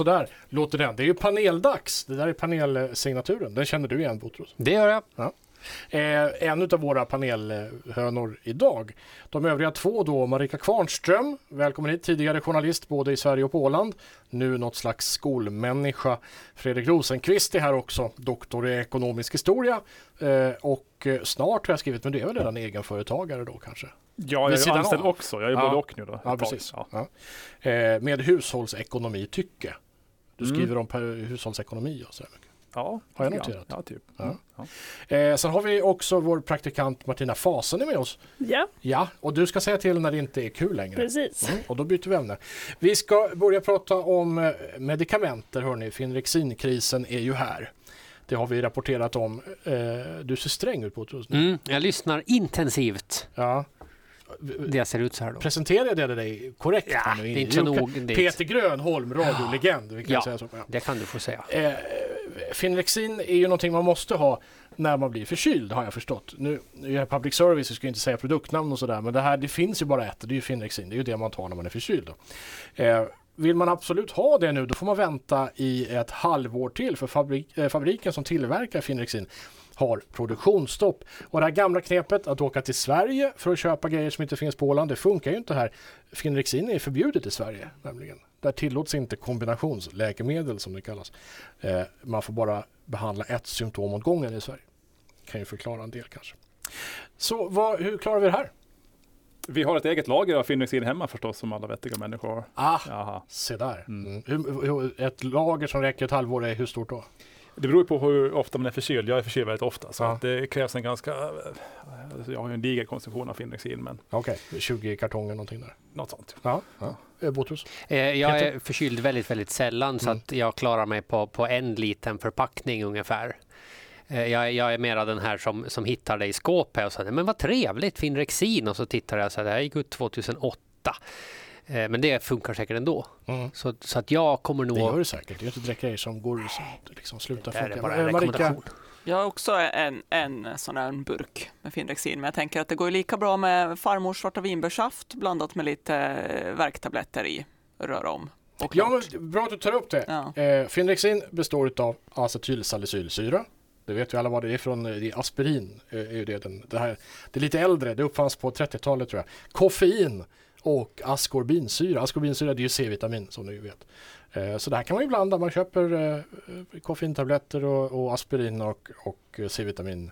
sådär låter den. Det är ju paneldags. Det där är panelsignaturen. Den känner du igen Botros? Det gör jag. Ja. Eh, en av våra panelhönor idag. De övriga två då, Marika Kvarnström, välkommen hit, tidigare journalist både i Sverige och på Åland. Nu något slags skolmänniska. Fredrik Rosenqvist är här också, doktor i ekonomisk historia. Eh, och snart har jag skrivit, men du är väl redan egenföretagare då kanske? Ja, jag är anställd av. också. Jag är ja. både och nu då. Ja, precis. Ja. Ja. Eh, med hushållsekonomi tycke. Du mm. skriver mm. om hushållsekonomi och så mycket. Ja, har jag noterat. Ja, typ. Ja. Ja. Eh, sen har vi också vår praktikant Martina Fasen med oss. Ja. Ja, och du ska säga till när det inte är kul längre. Precis. Mm, och då byter vi ämne. Vi ska börja prata om eh, medikamenter, hörni. Finrexinkrisen är ju här. Det har vi rapporterat om. Eh, du ser sträng ut på det. Mm, jag lyssnar intensivt. Ja. Det ser ut så här då. Presenterade jag dig korrekt? Ja, det är inte så nog. Peter Grönholm, radiolegend. Vi kan ja, säga så. Ja, det kan du få säga. Eh, Finrexin är ju någonting man måste ha när man blir förkyld har jag förstått. Nu, nu är jag public service, jag ska inte säga produktnamn och sådär, men det här det finns ju bara ett, det är ju Finrexin, det är ju det man tar när man är förkyld. Eh, vill man absolut ha det nu, då får man vänta i ett halvår till, för fabrik, eh, fabriken som tillverkar Finrexin har produktionsstopp. Och det här gamla knepet att åka till Sverige för att köpa grejer som inte finns på Åland, det funkar ju inte här. Finrexin är förbjudet i Sverige nämligen. Där tillåts inte kombinationsläkemedel som det kallas. Eh, man får bara behandla ett symptom åt gången i Sverige. Kan ju förklara en del kanske. Så vad, hur klarar vi det här? Vi har ett eget lager av Finrexin hemma förstås som alla vettiga människor har. Ah, Jaha. se där. Mm. Hur, hur, ett lager som räcker ett halvår är hur stort då? Det beror på hur ofta man är förkyld. Jag är förkyld väldigt ofta. Så ja. det krävs en ganska... Alltså jag har ju en diger konsumtion av Finrexin. Men... Okej, okay. 20 kartonger någonting där. Något sånt. Ja. ja. Eh, Botrus? Eh, jag är förkyld väldigt, väldigt sällan mm. så att jag klarar mig på, på en liten förpackning ungefär. Jag, jag, är mera den här som, som hittar det i skåpet och säger men vad trevligt, Finrexin och så tittar jag så här, det här gick ut 2008. Eh, men det funkar säkert ändå. Mm. Så, så att jag kommer nog... Det gör det säkert. Det är inte direkt grejer som går som liksom slutar funka. Det är bara en rekommendation. Jag har också en, en sån här burk med Finrexin, men jag tänker att det går lika bra med farmors svarta vinbärssaft blandat med lite eh, värktabletter i. Röra om. Och ja, men bra att du tar upp det. Ja. Eh, Finrexin består av acetylsalicylsyra. Det vet vi alla vad det är från. Det är aspirin. Eh, är det, den, det, här, det är lite äldre. Det uppfanns på 30-talet tror jag. Koffein och askorbinsyra. Askorbinsyra det är ju C-vitamin som ni vet. Eh, så det här kan man ju blanda. Man köper eh, koffeintabletter och, och aspirin och, och C-vitamin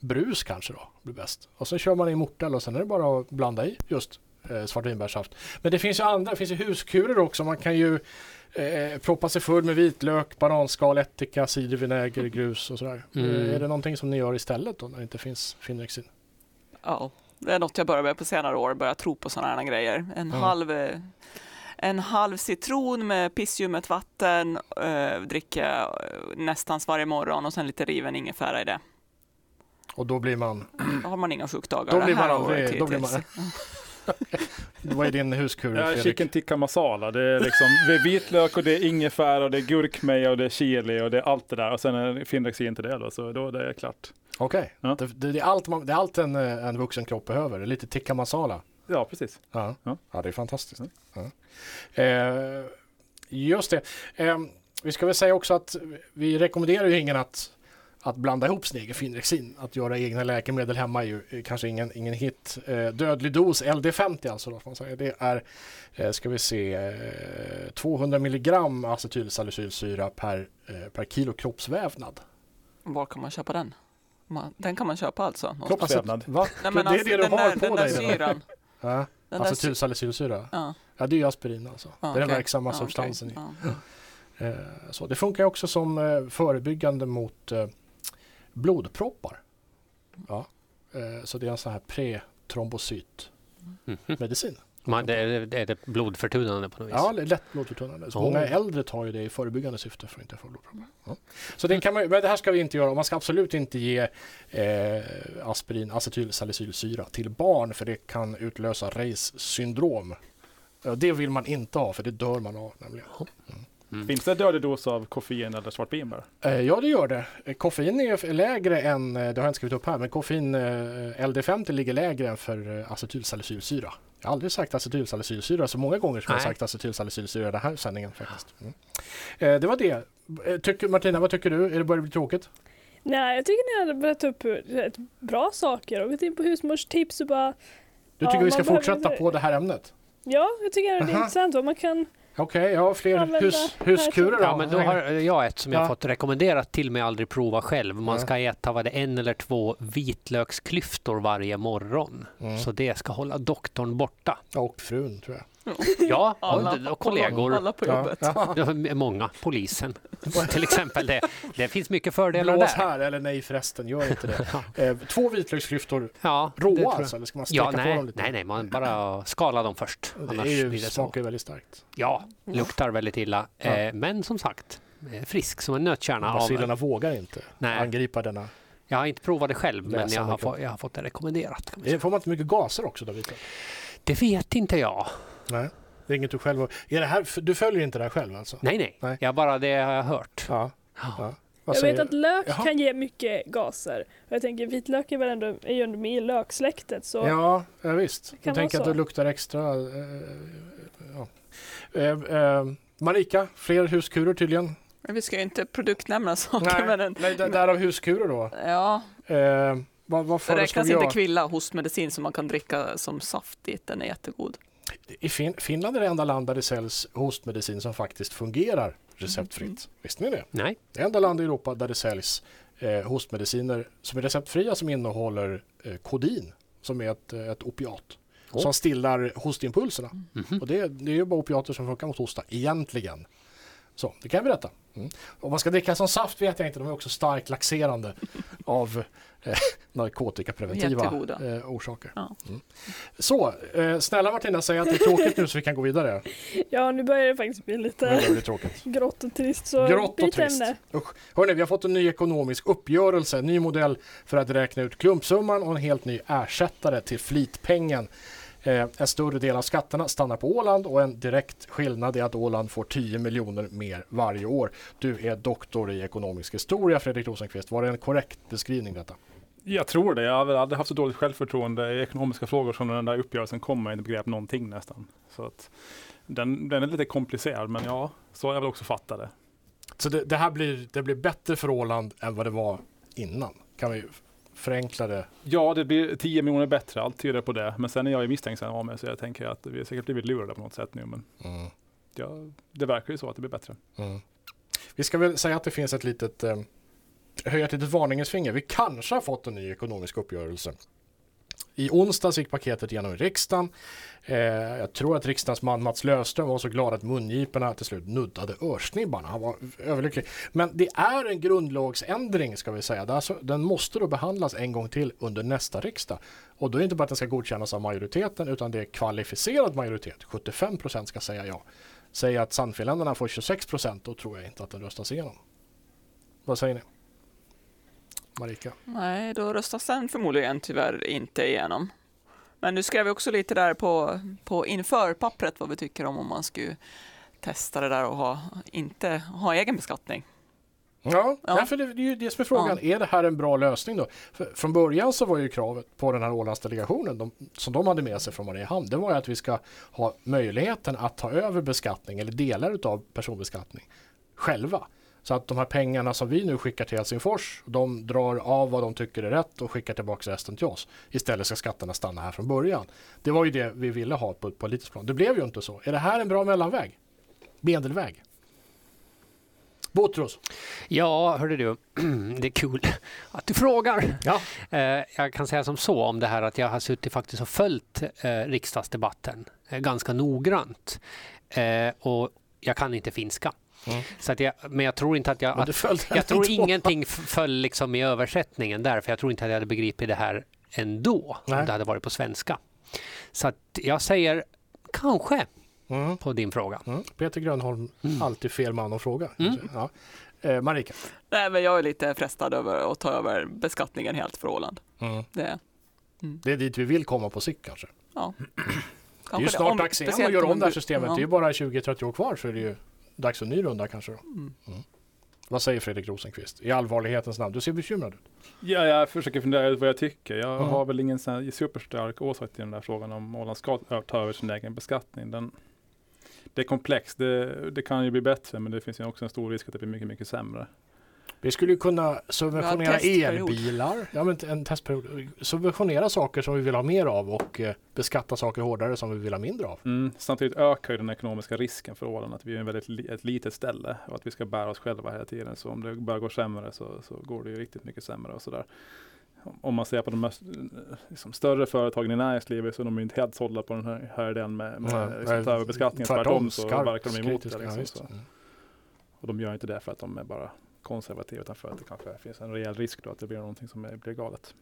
brus kanske då blir bäst. Och så kör man i mortel och sen är det bara att blanda i just eh, svartvinbärssaft. Men det finns ju andra, det finns ju huskurer också. Man kan ju eh, proppa sig full med vitlök, bananskal, ättika, cidervinäger, grus och sådär. Mm. Eh, är det någonting som ni gör istället då när det inte finns Finrexin? Ja, det är något jag börjar med på senare år, börja tro på sådana här grejer. En, mm. halv, en halv citron med pissljummet vatten, äh, dricka nästan varje morgon och sen lite riven ingefära i det. Och då blir man? Då har man inga sjukdagar. Då blir man aldrig... Då blir man... Vad är din huskur? Ja, chicken tikka masala. Det är liksom det är vitlök och det är ingefära och det är gurkmeja och det är chili och det är allt det där. Och sen är Finrexin till det då, så då är det klart. Okej, okay. ja. det, det, är allt, det är allt en, en vuxen kropp behöver. Lite tikka masala. Ja, precis. Ja, ja. ja det är fantastiskt. Ja. Eh, just det. Eh, vi ska väl säga också att vi rekommenderar ju ingen att att blanda ihop sin egen Finrexin. Att göra egna läkemedel hemma är ju kanske ingen, ingen hit. Eh, dödlig dos LD50 alltså. Då, man säga. Det är, eh, ska vi se, eh, 200 milligram acetylsalicylsyra per, eh, per kilo kroppsvävnad. Var kan man köpa den? Den kan man köpa alltså? Kroppsvävnad? Va? Nej, men det är alltså, det du har där, på dig? Syran. ja, acetylsalicylsyra? Ja. ja, det är ju aspirin alltså. Ah, det är okay. den verksamma ah, substansen. Okay. Ah. Eh, så det funkar också som eh, förebyggande mot blodproppar. Ja. Eh, så det är en sån här pre-trombocytmedicin. Man, det är, är det blodförtunnande på något vis? Ja, lätt blodförtunnande. Så oh. Många äldre tar ju det i förebyggande syfte för att inte få blodproppar. Ja. Så det, kan man, men det här ska vi inte göra. Man ska absolut inte ge eh, aspirin, acetylsalicylsyra till barn för det kan utlösa Reis syndrom. Det vill man inte ha för det dör man av nämligen. Mm. Mm. Finns det dödlig dos av koffein eller svartvinbär? Eh, ja, det gör det. Koffein är lägre än, eh, det har jag inte skrivit upp här, men koffein eh, LD50 ligger lägre än för eh, acetylsalicylsyra. Jag har aldrig sagt acetylsalicylsyra så många gånger som Nej. jag sagt acetylsalicylsyra i den här sändningen. faktiskt. Mm. Eh, det var det. Eh, tycker, Martina, vad tycker du? Är det börjar bli tråkigt? Nej, jag tycker ni har börjat ta upp rätt bra saker och gått in på husmorstips och bara... Du tycker ja, vi ska fortsätta behöver... på det här ämnet? Ja, jag tycker det är intressant vad man kan Okej, okay, ja fler hus, huskurer då? Ja, men då har jag ett som jag ja. fått rekommenderat till mig aldrig prova själv. Man ska äta vad det en eller två vitlöksklyftor varje morgon. Mm. Så det ska hålla doktorn borta. Och frun tror jag. Ja, alla, och kollegor. Alla på jobbet. Ja. Ja. Många, polisen till exempel. Det, det finns mycket fördelar Blås där. här, eller nej förresten, gör inte det. Eh, två vitlöksklyftor ja, råa alltså, eller ska man steka ja, nej, på dem lite? Nej, nej, man bara skala dem först. Det Annars är ju, blir det smakar så. väldigt starkt. Ja, luktar väldigt illa. Eh, men som sagt, frisk som en nötkärna. Basilerna vågar inte nej. angripa denna jag har inte provat det själv, men jag har, fått, jag har fått det rekommenderat. Får man inte mycket gaser också? Då, det vet inte jag. Nej, det är inget du själv... Är det här, du följer inte det här själv alltså? Nej, nej. nej. Jag bara det har jag hört. Ja. ja. Jag vet att lök Jaha. kan ge mycket gaser. Och jag tänker vitlök är väl ändå, är ju ändå med i löksläktet. Så ja, ja, visst. Jag tänker att det luktar extra. Eh, ja. eh, eh, Marika, fler huskurer tydligen. Vi ska ju inte produktnämna saker. Nej, men nej därav huskurer då. Ja. Eh, vad, vad det räknas inte kvilla hostmedicin som man kan dricka som saftigt. Den är jättegod. I fin Finland är det enda land där det säljs hostmedicin som faktiskt fungerar receptfritt. Mm. Visste ni det? Nej. Det enda land i Europa där det säljs eh, hostmediciner som är receptfria som innehåller eh, kodin som är ett, ett opiat. Oh. Som stillar hostimpulserna. Mm -hmm. Och det, det är ju bara opiater som funkar mot hosta egentligen. Så, det kan jag berätta. Mm. Om man ska dricka som saft vet jag inte, de är också starkt laxerande av eh, narkotikapreventiva eh, orsaker. Ja. Mm. Så, eh, snälla Martina, säg att det är tråkigt nu så vi kan gå vidare. Ja, nu börjar det faktiskt bli lite grått och trist. Så grått och trist. Hörrni, vi har fått en ny ekonomisk uppgörelse, en ny modell för att räkna ut klumpsumman och en helt ny ersättare till flitpengen Eh, en större del av skatterna stannar på Åland och en direkt skillnad är att Åland får 10 miljoner mer varje år. Du är doktor i ekonomisk historia, Fredrik Rosenqvist. Var det en korrekt beskrivning detta? Jag tror det. Jag har aldrig haft så dåligt självförtroende i ekonomiska frågor som när den där uppgörelsen kom. Jag inte begrep någonting nästan. Så att den, den är lite komplicerad, men ja, så har jag väl också fattat det. Så det, det, här blir, det blir bättre för Åland än vad det var innan? Kan vi förenklade? Ja, det blir 10 miljoner bättre. Allt tyder på det. Men sen är jag ju misstänksam av mig så jag tänker att vi har säkert blivit lurade på något sätt nu. Men mm. ja, det verkar ju så att det blir bättre. Mm. Vi ska väl säga att det finns ett litet eh, höja ett litet varningens finger. Vi kanske har fått en ny ekonomisk uppgörelse. I onsdags gick paketet genom riksdagen. Eh, jag tror att riksdagsman Mats Löfström var så glad att mungiporna till slut nuddade örsnibbarna. Han var överlycklig. Men det är en grundlagsändring ska vi säga. Alltså, den måste då behandlas en gång till under nästa riksdag. Och då är det inte bara att den ska godkännas av majoriteten utan det är kvalificerad majoritet. 75 procent ska säga ja. Säger att Sannfinländarna får 26 procent då tror jag inte att den röstas igenom. Vad säger ni? Marika? Nej, då röstas den förmodligen tyvärr inte igenom. Men nu skrev vi också lite där på, på inför pappret vad vi tycker om om man skulle testa det där och ha, inte ha egen beskattning. Ja, ja. för det, det är ju det som är frågan. Ja. Är det här en bra lösning då? För från början så var ju kravet på den här Ålandsdelegationen de, som de hade med sig från Mariehamn. Det var ju att vi ska ha möjligheten att ta över beskattning eller delar av personbeskattning själva. Så att de här pengarna som vi nu skickar till Helsingfors, de drar av vad de tycker är rätt och skickar tillbaka resten till oss. Istället ska skatterna stanna här från början. Det var ju det vi ville ha på ett politiskt plan. Det blev ju inte så. Är det här en bra mellanväg? Medelväg? Botros? Ja, hörde du, det är kul att du frågar. Ja. Eh, jag kan säga som så om det här att jag har suttit faktiskt och följt eh, riksdagsdebatten eh, ganska noggrant. Och jag kan inte finska. Mm. Så att jag, men jag tror inte att jag... Att, jag tror ingenting föll liksom i översättningen där, för jag tror inte att jag hade begripit det här ändå, Nej. om det hade varit på svenska. Så att jag säger kanske mm. på din fråga. Mm. Peter Grönholm, mm. alltid fel man att fråga. Mm. Ja. Eh, Marika? Nej, men jag är lite frestad över att ta över beskattningen helt för Åland. Mm. Det. det är dit vi vill komma på sikt kanske? Ja. det är ju snart dags igen att göra om det här systemet. Ja. Det är ju bara 20-30 år kvar så är det ju dags för en ny runda kanske då. Mm. Mm. Vad säger Fredrik Rosenqvist i allvarlighetens namn? Du ser bekymrad ut. Ja, jag försöker fundera ut vad jag tycker. Jag mm. har väl ingen superstark åsikt i den där frågan om Åland ska ta över sin egen beskattning. Den, det är komplext. Det, det, kan ju bli bättre, men det finns ju också en stor risk att det blir mycket, mycket sämre. Vi skulle kunna subventionera elbilar, ja, men en testperiod. subventionera saker som vi vill ha mer av och eh, beskatta saker hårdare som vi vill ha mindre av. Mm, samtidigt ökar ju den ekonomiska risken för Åland att vi är en väldigt ett litet ställe och att vi ska bära oss själva hela tiden. Så om det börjar gå sämre så, så går det ju riktigt mycket sämre och sådär. Om man ser på de mest, liksom, större företagen i näringslivet så är de inte helt sålda på den här, här idén med, med Nej, liksom, ta över beskattningen. Tvärtom så verkar de emot det. Liksom, ja, och de gör inte det för att de är bara konservativ utan för att det kanske finns en rejäl risk då att det blir någonting som blir galet.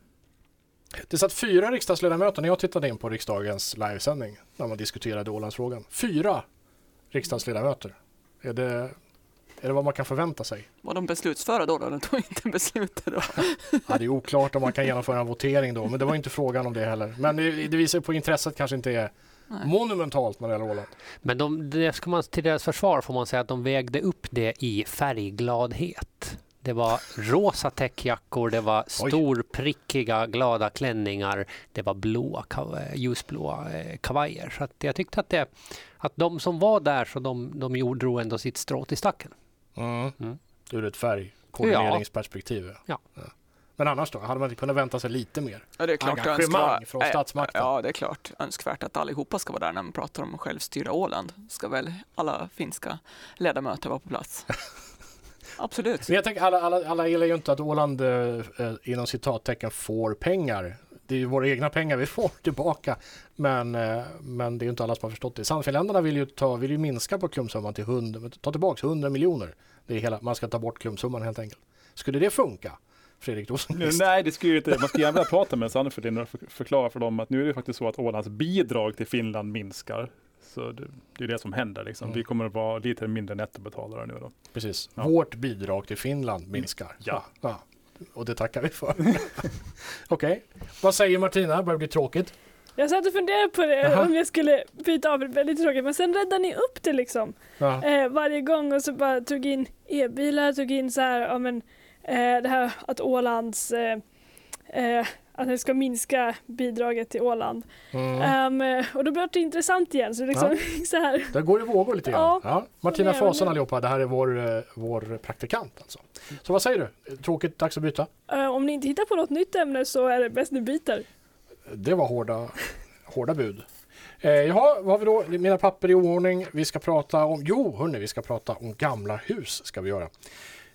Det satt fyra riksdagsledamöter när jag tittade in på riksdagens livesändning när man diskuterade Ålandsfrågan. Fyra riksdagsledamöter. Är det, är det vad man kan förvänta sig? Var de beslutsföra då? då? De tog inte beslutet då? ja, det är oklart om man kan genomföra en votering då, men det var inte frågan om det heller. Men det, det visar på intresset kanske inte är Nej. monumentalt när det gäller Åland. Men de, det ska man, till deras försvar får man säga att de vägde upp det i färggladhet. Det var rosa täckjackor, det var storprickiga glada klänningar, det var blåa, ljusblåa eh, kavajer. Så att jag tyckte att, det, att de som var där så de, de drog ändå sitt strå till stacken. Mm. Mm. Ur ett färgkoordineringsperspektiv. Ja. ja. Men annars då? Hade man inte kunnat vänta sig lite mer ja, det är klart engagemang från statsmakten? Ja, det är klart önskvärt att allihopa ska vara där när man pratar om självstyra Åland. Ska väl alla finska ledamöter vara på plats? Absolut. Men jag tänker, alla, alla, alla gillar ju inte att Åland eh, eh, inom citattecken får pengar. Det är ju våra egna pengar vi får tillbaka. Men, eh, men det är ju inte alla som har förstått det. Sannfinländarna vill ju, ta, vill ju minska på klumpsumman till 100, ta tillbaka 100 miljoner. Det är hela, man ska ta bort klumpsumman helt enkelt. Skulle det funka? Fredrik Rosenqvist. Nej, det skulle ju inte. Man skulle gärna prata med Sannfinländarna och förklara för dem att nu är det faktiskt så att Ålands bidrag till Finland minskar. Så det, det är det som händer. Liksom. Mm. Vi kommer att vara lite mindre nettobetalare nu. Då. Precis. Ja. Vårt bidrag till Finland minskar. Ja. ja. Och det tackar vi för. Okej. Okay. Vad säger Martina? Börjar det bli tråkigt? Jag satt och funderade på det, Aha. om jag skulle byta av. Väldigt tråkigt. Men sen räddade ni upp det liksom. Eh, varje gång och så bara tog in e-bilar, tog in så här, ja men det här att Ålands eh, eh att det ska minska bidraget till Åland. Mm. Um, och då blir det intressant igen. Så liksom, ja. så här. Det går i vågor lite grann. Ja. ja. Martina Fasen allihopa, det här är vår, eh, vår praktikant alltså. Så vad säger du? Tråkigt, dags att byta? Uh, om ni inte hittar på något nytt ämne så är det bäst ni byter. Det var hårda, hårda bud. Eh, jaha, vad har vi då? Mina papper i oordning. Vi ska prata om, jo hörni, vi ska prata om gamla hus ska vi göra.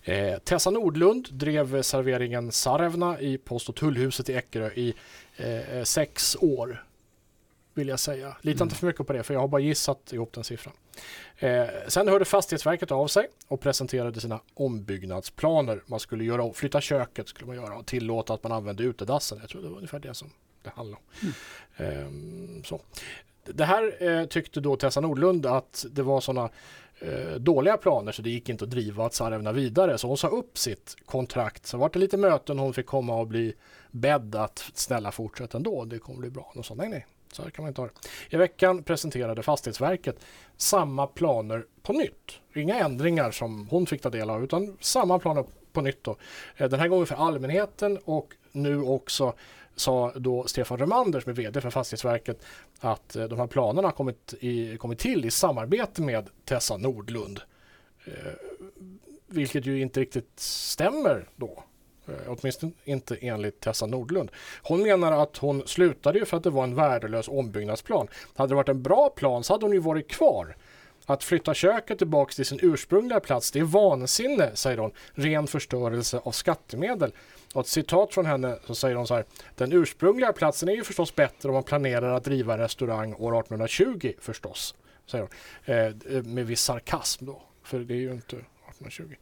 Eh, Tessa Nordlund drev serveringen Sarevna i Post och tullhuset i Eckerö i eh, sex år. Vill jag säga. Lita mm. inte för mycket på det för jag har bara gissat ihop den siffran. Eh, sen hörde Fastighetsverket av sig och presenterade sina ombyggnadsplaner. Man skulle göra, flytta köket skulle man göra och tillåta att man använde utedassen. Jag tror det var ungefär det som det handlade om. Mm. Eh, så. Det här eh, tyckte då Tessa Nordlund att det var sådana eh, dåliga planer så det gick inte att driva Tsarevna vidare. Så hon sa upp sitt kontrakt. Så var det lite möten hon fick komma och bli bedd att snälla fortsätta ändå. Det kommer bli bra. Och sa nej, nej. Så här kan man inte ha det. I veckan presenterade Fastighetsverket samma planer på nytt. Inga ändringar som hon fick ta del av utan samma planer på nytt. Då. Eh, den här gången för allmänheten och nu också sa då Stefan Römander som är VD för Fastighetsverket att eh, de här planerna har kommit, i, kommit till i samarbete med Tessa Nordlund. Eh, vilket ju inte riktigt stämmer då. Eh, åtminstone inte enligt Tessa Nordlund. Hon menar att hon slutade ju för att det var en värdelös ombyggnadsplan. Hade det varit en bra plan så hade hon ju varit kvar. Att flytta köket tillbaka till sin ursprungliga plats, det är vansinne, säger hon. Ren förstörelse av skattemedel. Och ett citat från henne så säger hon så här. Den ursprungliga platsen är ju förstås bättre om man planerar att driva en restaurang år 1820 förstås. Säger hon. Eh, eh, med viss sarkasm då. För det är ju inte 1820.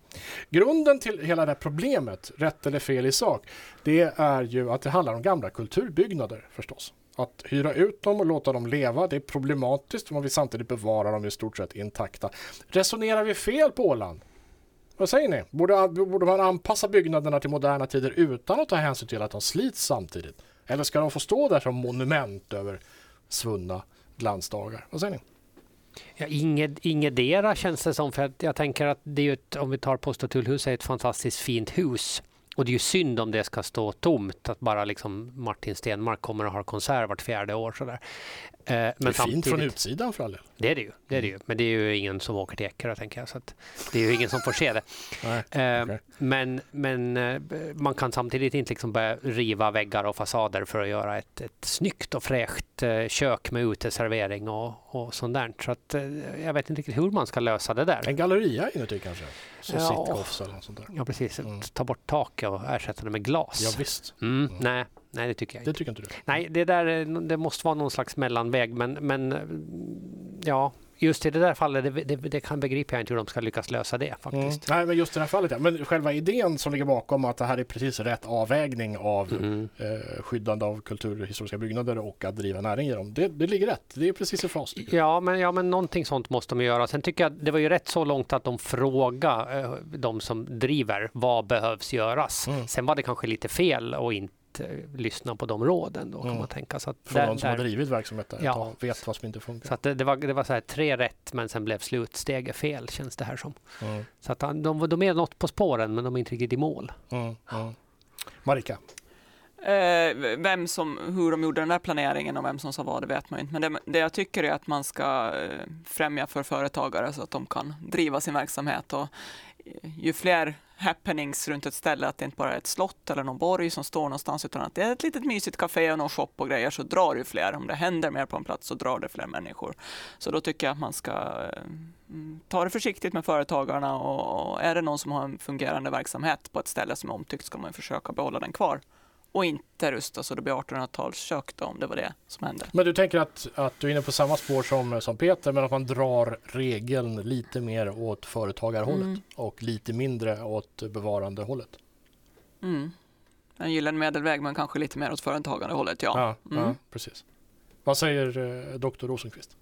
Grunden till hela det här problemet, rätt eller fel i sak, det är ju att det handlar om gamla kulturbyggnader förstås. Att hyra ut dem och låta dem leva, det är problematiskt om man vill samtidigt bevara dem i stort sett intakta. Resonerar vi fel på Åland? Vad säger ni? Borde, borde man anpassa byggnaderna till moderna tider utan att ta hänsyn till att de slits samtidigt? Eller ska de få stå där som monument över svunna glansdagar? Vad säger ni? Ja, inget, ingetdera känns det som. För att jag tänker att det är ett, om vi tar Post och tullhus är ett fantastiskt fint hus. Och det är ju synd om det ska stå tomt, att bara liksom Martin Stenmark kommer att ha konsert vart fjärde år. Sådär. Eh, men det är fint från utsidan för all del. Det är det ju. Det är det ju. Mm. Men det är ju ingen som åker till Ekerö, tänker jag. Så det är ju ingen som får se det. Nej, okay. Eh, men, men eh, man kan samtidigt inte liksom börja riva väggar och fasader för att göra ett, ett snyggt och fräscht kök med uteservering och, och sånt där. Så att, jag vet inte riktigt hur man ska lösa det där. En galleria inuti kanske? Så ja. sitcoffs eller något sånt där. Ja, precis. Mm. Ta bort taket och ersätta det med glas. Ja, visst. Mm. Mm. Nej, Nej, det tycker jag inte. Det tycker inte du? Nej, det, där, det måste vara någon slags mellanväg. Men, men ja, just i det där fallet, det, det, det kan begripa jag inte hur de ska lyckas lösa det faktiskt. Mm. Nej, men just i det här fallet, ja. Men själva idén som ligger bakom att det här är precis rätt avvägning av mm. eh, skyddande av kulturhistoriska byggnader och att driva näring i dem. Det, det ligger rätt. Det är precis i fas. Ja, men, ja, men någonting sånt måste de göra. Sen tycker jag det var ju rätt så långt att de frågade eh, de som driver vad behövs göras. Mm. Sen var det kanske lite fel och inte eh, lyssna på de råden. Då, kan mm. man tänka. Så att Från någon som har drivit verksamheten ja, vet vad som inte funkar. Så att det, det var, det var så här, tre rätt men sen blev slutsteget fel känns det här som. Mm. Så att de, de är något på spåren men de är inte riktigt i mål. Mm. Marika? Eh, vem som, hur de gjorde den där planeringen och vem som sa vad, det vet man inte. Men det, det jag tycker är att man ska eh, främja för företagare så att de kan driva sin verksamhet. Och ju fler happenings runt ett ställe, att det inte bara är ett slott eller någon borg som står någonstans, utan att det är ett litet mysigt café och någon shop och grejer, så drar det fler. Om det händer mer på en plats så drar det fler människor. Så då tycker jag att man ska eh, mm, ta det försiktigt med företagarna och är det någon som har en fungerande verksamhet på ett ställe som är omtyckt ska man försöka behålla den kvar och inte rusta så det blir 1800-talskök då, om det var det som hände. Men du tänker att, att du är inne på samma spår som, som Peter, men att man drar regeln lite mer åt företagarhållet mm. och lite mindre åt bevarandehållet? Mm. En gyllene medelväg, men kanske lite mer åt företagandehållet, ja. Ja, mm. ja precis. Vad säger eh, doktor Rosenqvist?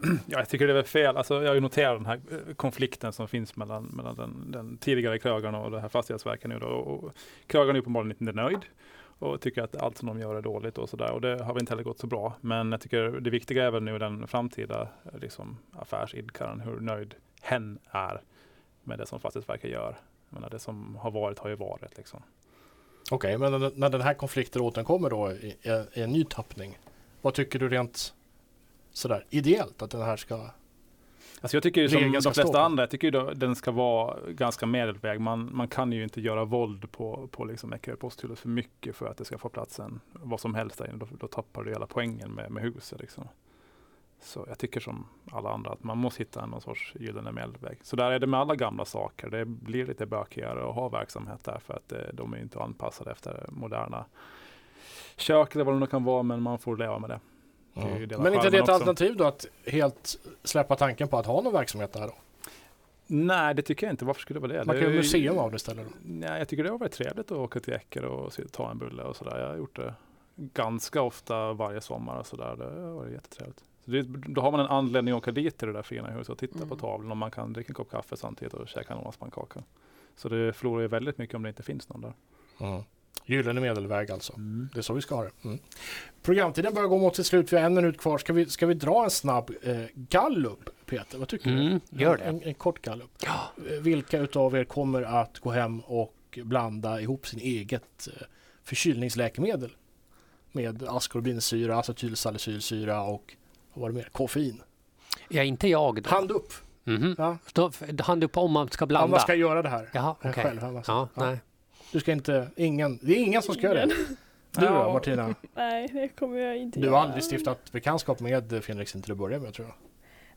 Ja, jag tycker det är fel. Alltså, jag har ju noterat den här eh, konflikten som finns mellan, mellan den, den tidigare krögaren och det här fastighetsverket nu. Då. Och krögaren är uppenbarligen inte nöjd och tycker att allt som de gör är dåligt och sådär. Och det har väl inte heller gått så bra. Men jag tycker det viktiga är väl nu den framtida liksom, affärsidkaren, hur nöjd hen är med det som Fastighetsverket gör. Menar, det som har varit har ju varit. Liksom. Okej, okay, men när den här konflikten återkommer då i, i en ny tappning, vad tycker du rent sådär ideellt att den här ska Alltså jag tycker ju som de flesta andra, jag tycker ju den ska vara ganska medelväg. Man, man kan ju inte göra våld på, på liksom Eckerö för mycket för att det ska få plats en, vad som helst där inne. Då, då tappar du hela poängen med, med huset. Liksom. Så jag tycker som alla andra att man måste hitta någon sorts gyllene medelväg. Så där är det med alla gamla saker. Det blir lite bökigare att ha verksamhet där för att det, eh, de är inte anpassade efter moderna kök eller vad det nu kan vara. Men man får leva med det. Mm. Men inte det ett alternativ då att helt släppa tanken på att ha någon verksamhet där då? Nej, det tycker jag inte. Varför skulle det vara det? Man kan göra museum av det istället. Då. Nej, jag tycker det har varit trevligt att åka till Eker och ta en bulle och sådär. Jag har gjort det ganska ofta varje sommar och sådär. Det har varit jättetrevligt. Så det, då har man en anledning att åka dit till det där fina huset och titta mm. på tavlan och man kan dricka en kopp kaffe samtidigt och käka en åspannkaka. Så det förlorar ju väldigt mycket om det inte finns någon där. Mm. Gyllene medelväg alltså. Mm. Det är så vi ska ha det. Mm. Programtiden börjar gå mot sitt slut. Vi har en minut kvar. Ska vi, ska vi dra en snabb eh, gallup, Peter? Vad tycker mm, du? Gör det. En, en kort gallup. Ja. Eh, vilka utav er kommer att gå hem och blanda ihop sin eget eh, förkylningsläkemedel med askorbinsyra, acetylsalicylsyra och vad var det mer? Koffein? Ja, inte jag. Då. Hand upp! Mm -hmm. ja. Då, hand upp om man ska blanda? Om man ska göra det här Jaha, okay. själv. Hemma. Ja, ja. Nej. Du ska inte, ingen, det är ingen som ska göra det. Du då Martina? Nej, det kommer jag inte Du har göra. aldrig stiftat bekantskap med Fenrixin till att börja med tror jag?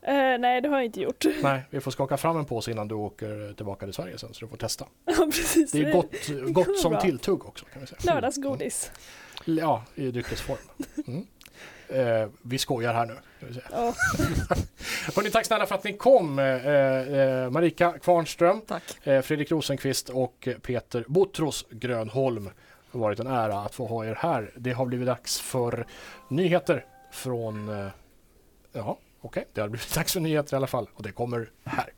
Uh, nej, det har jag inte gjort. Nej, vi får skaka fram en påse innan du åker tillbaka till Sverige sen så du får testa. Ja, precis. Det är gott, gott som tilltugg också kan vi säga. Lördagsgodis. Mm. Ja, i dryckesform. Mm. Eh, vi skojar här nu. Ja. Hörrni, tack snälla för att ni kom. Eh, eh, Marika Kvarnström, eh, Fredrik Rosenqvist och Peter Botros Grönholm. Det har varit en ära att få ha er här. Det har blivit dags för nyheter från... Eh, ja, okej, okay. det har blivit dags för nyheter i alla fall och det kommer här.